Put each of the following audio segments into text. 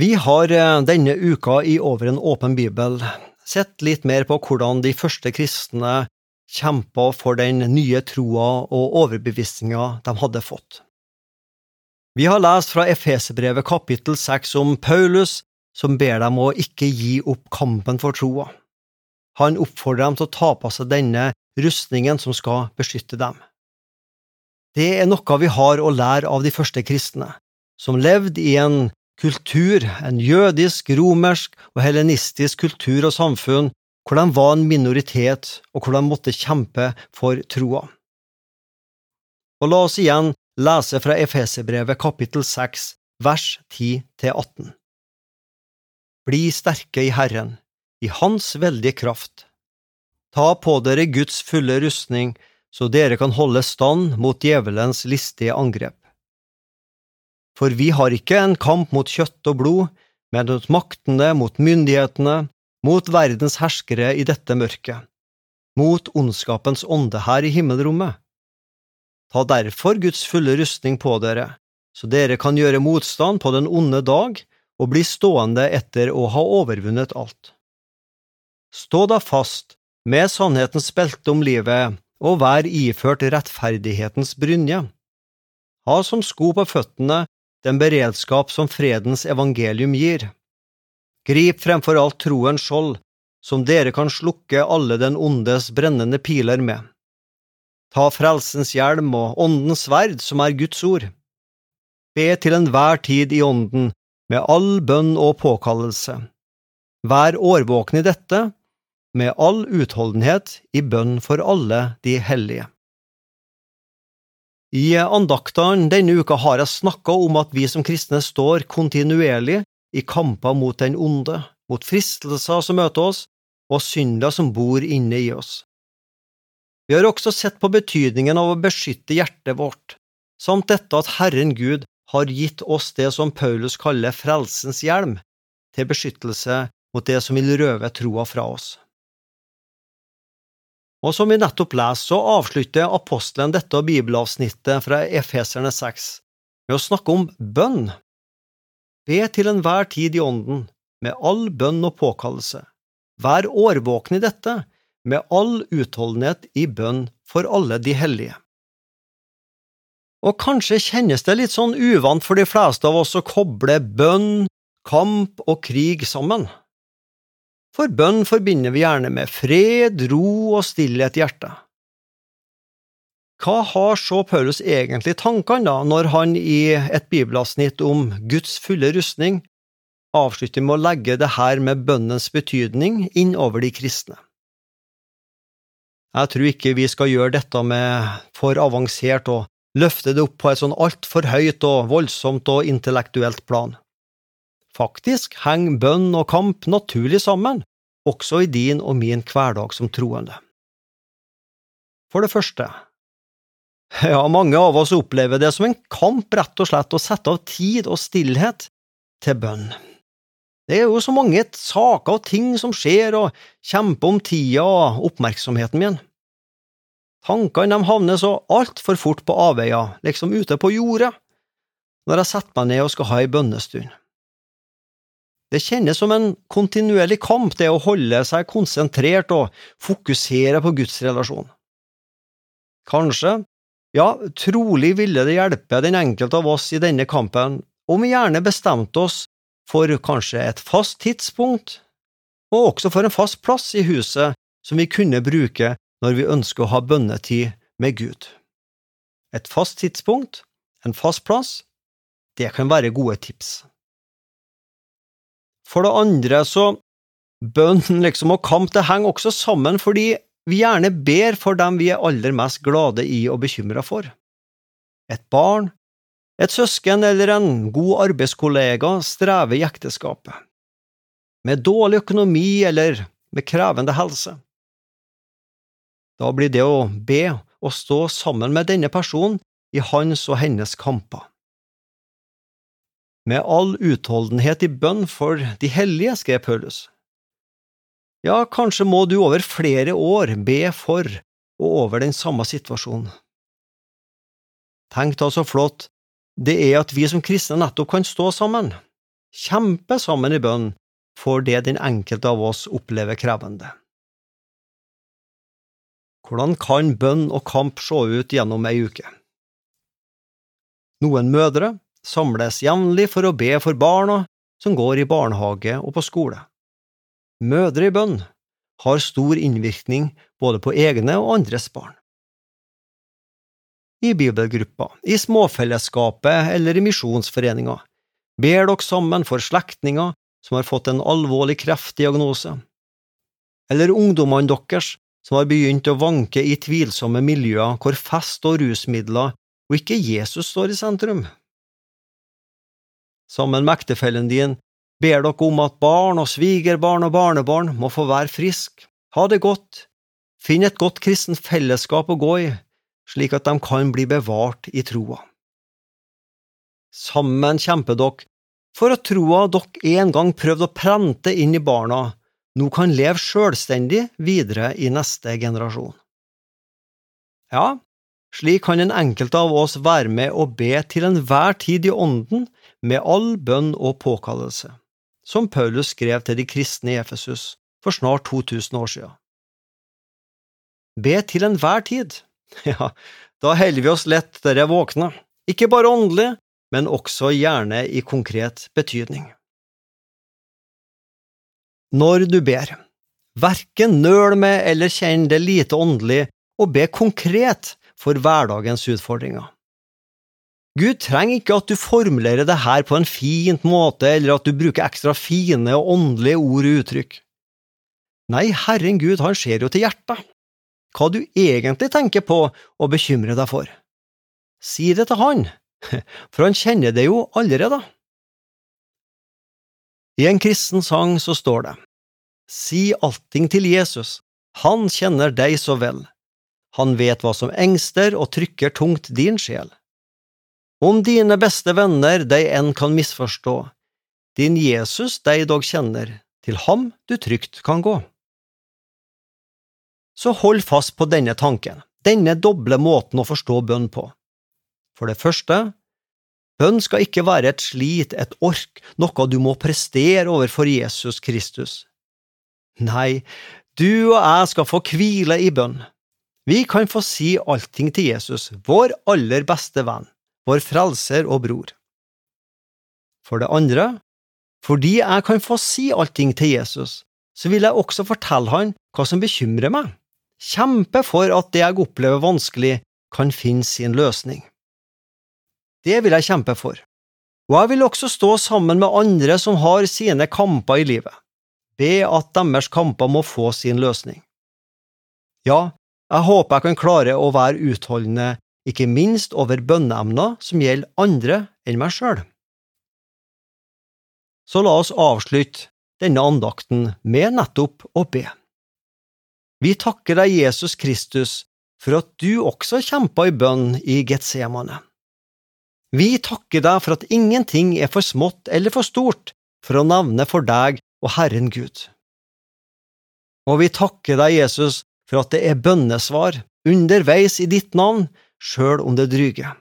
Vi har eh, denne uka i Over en åpen bibel sett litt mer på hvordan de første kristne kjempa for den nye troa og overbevisninga de hadde fått. Vi har lest fra Efeserbrevet kapittel seks om Paulus som ber dem å ikke gi opp kampen for troa. Han oppfordrer dem til å ta på seg denne rustningen som skal beskytte dem. Det er noe vi har å lære av de første kristne, som levde i en kultur, en jødisk, romersk og helenistisk kultur og samfunn hvor de var en minoritet, og hvor de måtte kjempe for troa. Og la oss igjen lese fra Efeserbrevet kapittel 6, vers 10–18. Bli sterke i Herren, i Hans veldige kraft. Ta på dere Guds fulle rustning, så dere kan holde stand mot djevelens listige angrep. For vi har ikke en kamp mot kjøtt og blod, men mot maktene, mot myndighetene, mot verdens herskere i dette mørket, mot ondskapens ånde her i himmelrommet. Ta derfor Guds fulle rustning på dere, så dere kan gjøre motstand på den onde dag og bli stående etter å ha overvunnet alt. Stå da fast med sannhetens belte om livet og vær iført rettferdighetens brynje. Ha som sko på føttene den beredskap som fredens evangelium gir. Grip fremfor alt troens skjold, som dere kan slukke alle den ondes brennende piler med. Ta frelsens hjelm og åndens sverd, som er Guds ord. Be til enhver tid i ånden, med all bønn og påkallelse. Vær årvåkne i dette, med all utholdenhet i bønn for alle de hellige. I andaktene denne uka har jeg snakka om at vi som kristne står kontinuerlig i kamper mot den onde, mot fristelser som møter oss, og synder som bor inne i oss. Vi har også sett på betydningen av å beskytte hjertet vårt, samt dette at Herren Gud har gitt oss det som Paulus kaller frelsens hjelm, til beskyttelse mot det som vil røve troa fra oss. Og som vi nettopp leser, så avslutter apostelen dette bibelavsnittet fra Efeserne 6 med å snakke om bønn. Be til enhver tid i ånden, med all bønn og påkallelse. Vær årvåken i dette, med all utholdenhet i bønn for alle de hellige. Og kanskje kjennes det litt sånn uvant for de fleste av oss å koble bønn, kamp og krig sammen. For bønn forbinder vi gjerne med fred, ro og stillhet i hjertet. Hva har så Paulus egentlig tankene da, når han i et bibelavsnitt om Guds fulle rustning avslutter med å legge det her med bønnens betydning inn over de kristne? Jeg tror ikke vi skal gjøre dette med for avansert og løfte det opp på et sånn altfor høyt og voldsomt og intellektuelt plan. Faktisk henger bønn og kamp naturlig sammen, også i din og min hverdag som troende. For det første, ja, mange av oss opplever det som en kamp, rett og slett, å sette av tid og stillhet til bønn. Det er jo så mange saker og ting som skjer, og kjemper om tida og oppmerksomheten min. Tankene havner så altfor fort på avveier, liksom ute på jordet, når jeg setter meg ned og skal ha ei bønnestund. Det kjennes som en kontinuerlig kamp, det å holde seg konsentrert og fokusere på gudsrelasjon. Kanskje ja, trolig ville det hjelpe den enkelte av oss i denne kampen om vi gjerne bestemte oss for kanskje et fast tidspunkt, og også for en fast plass i huset som vi kunne bruke når vi ønsker å ha bønnetid med Gud. Et fast tidspunkt, en fast plass, det kan være gode tips. For det andre så bønn liksom og kamp det henger også sammen fordi vi gjerne ber for dem vi er aller mest glade i og bekymra for. Et barn, et søsken eller en god arbeidskollega strever i ekteskapet, med dårlig økonomi eller med krevende helse. Da blir det å be og stå sammen med denne personen i hans og hennes kamper. Med all utholdenhet i bønn for de hellige, skrev Paulus. Ja, kanskje må du over flere år be for og over den samme situasjonen. Tenk da så flott det er at vi som kristne nettopp kan stå sammen, kjempe sammen i bønn for det den enkelte av oss opplever krevende. Hvordan kan bønn og kamp se ut gjennom ei uke? Noen mødre samles jevnlig for å be for barna som går i barnehage og på skole. Mødre i bønn har stor innvirkning både på egne og andres barn. I bibelgruppa, i småfellesskapet eller i misjonsforeninga ber dere sammen for slektninger som har fått en alvorlig kreftdiagnose, eller ungdommene deres som har begynt å vanke i tvilsomme miljøer hvor fest og rusmidler og ikke Jesus står i sentrum. Sammen med ektefellen din ber dere om at barn og svigerbarn og barnebarn må få være friske, ha det godt, finn et godt kristent fellesskap å gå i, slik at de kan bli bevart i troa. Sammen kjemper dere for at troa dere en gang prøvde å prente inn i barna, nå kan leve selvstendig videre i neste generasjon. Ja, slik kan en enkelt av oss være med og be til enhver tid i Ånden med all bønn og påkallelse, som Paulus skrev til de kristne i Efesus for snart 2000 år siden. Be til enhver tid, ja, da holder vi oss lettere våkne, ikke bare åndelig, men også gjerne i konkret betydning. Når du ber, verken nøl med eller kjenn det lite åndelig, og be konkret for hverdagens utfordringer. Gud trenger ikke at du formulerer det her på en fint måte, eller at du bruker ekstra fine og åndelige ord og uttrykk. Nei, Herren Gud, han ser jo til hjertet, hva du egentlig tenker på og bekymrer deg for. Si det til han, for han kjenner det jo allerede. I en kristen sang så står det, Si allting til Jesus, han kjenner deg så vel, han vet hva som engster og trykker tungt din sjel. Om dine beste venner deg enn kan misforstå, din Jesus deg dog kjenner, til ham du trygt kan gå. Så hold fast på denne tanken, denne doble måten å forstå bønn på. For det første, bønn skal ikke være et slit, et ork, noe du må prestere overfor Jesus Kristus. Nei, du og jeg skal få hvile i bønn. Vi kan få si allting til Jesus, vår aller beste venn, vår frelser og bror. For det andre, fordi jeg kan få si allting til Jesus, så vil jeg også fortelle han hva som bekymrer meg, kjempe for at det jeg opplever vanskelig, kan finne sin løsning. Det vil jeg kjempe for, og jeg vil også stå sammen med andre som har sine kamper i livet, be at deres kamper må få sin løsning. Ja, jeg håper jeg kan klare å være utholdende, ikke minst over bønneemner som gjelder andre enn meg sjøl. Så la oss avslutte denne andakten med nettopp å be. Vi takker deg, Jesus Kristus, for at du også kjempa i bønn i Getsemane. Vi takker deg for at ingenting er for smått eller for stort for å nevne for deg og Herren Gud. Og vi takker deg, Jesus, for at det er bønnesvar underveis i ditt navn, sjøl om det dryger.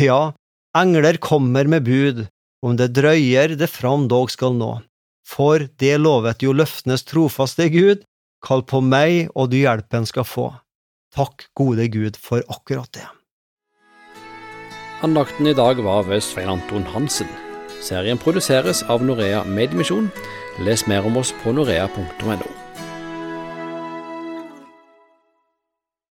Ja, engler kommer med bud, om det drøyer det fram dog skal nå. For det lovet jo løftenes trofaste Gud, kall på meg og du hjelpen skal få. Takk, gode Gud, for akkurat det. Andakten i dag var ved Svein Anton Hansen. Serien produseres av Norea Mediemisjon. Les mer om oss på norea.no.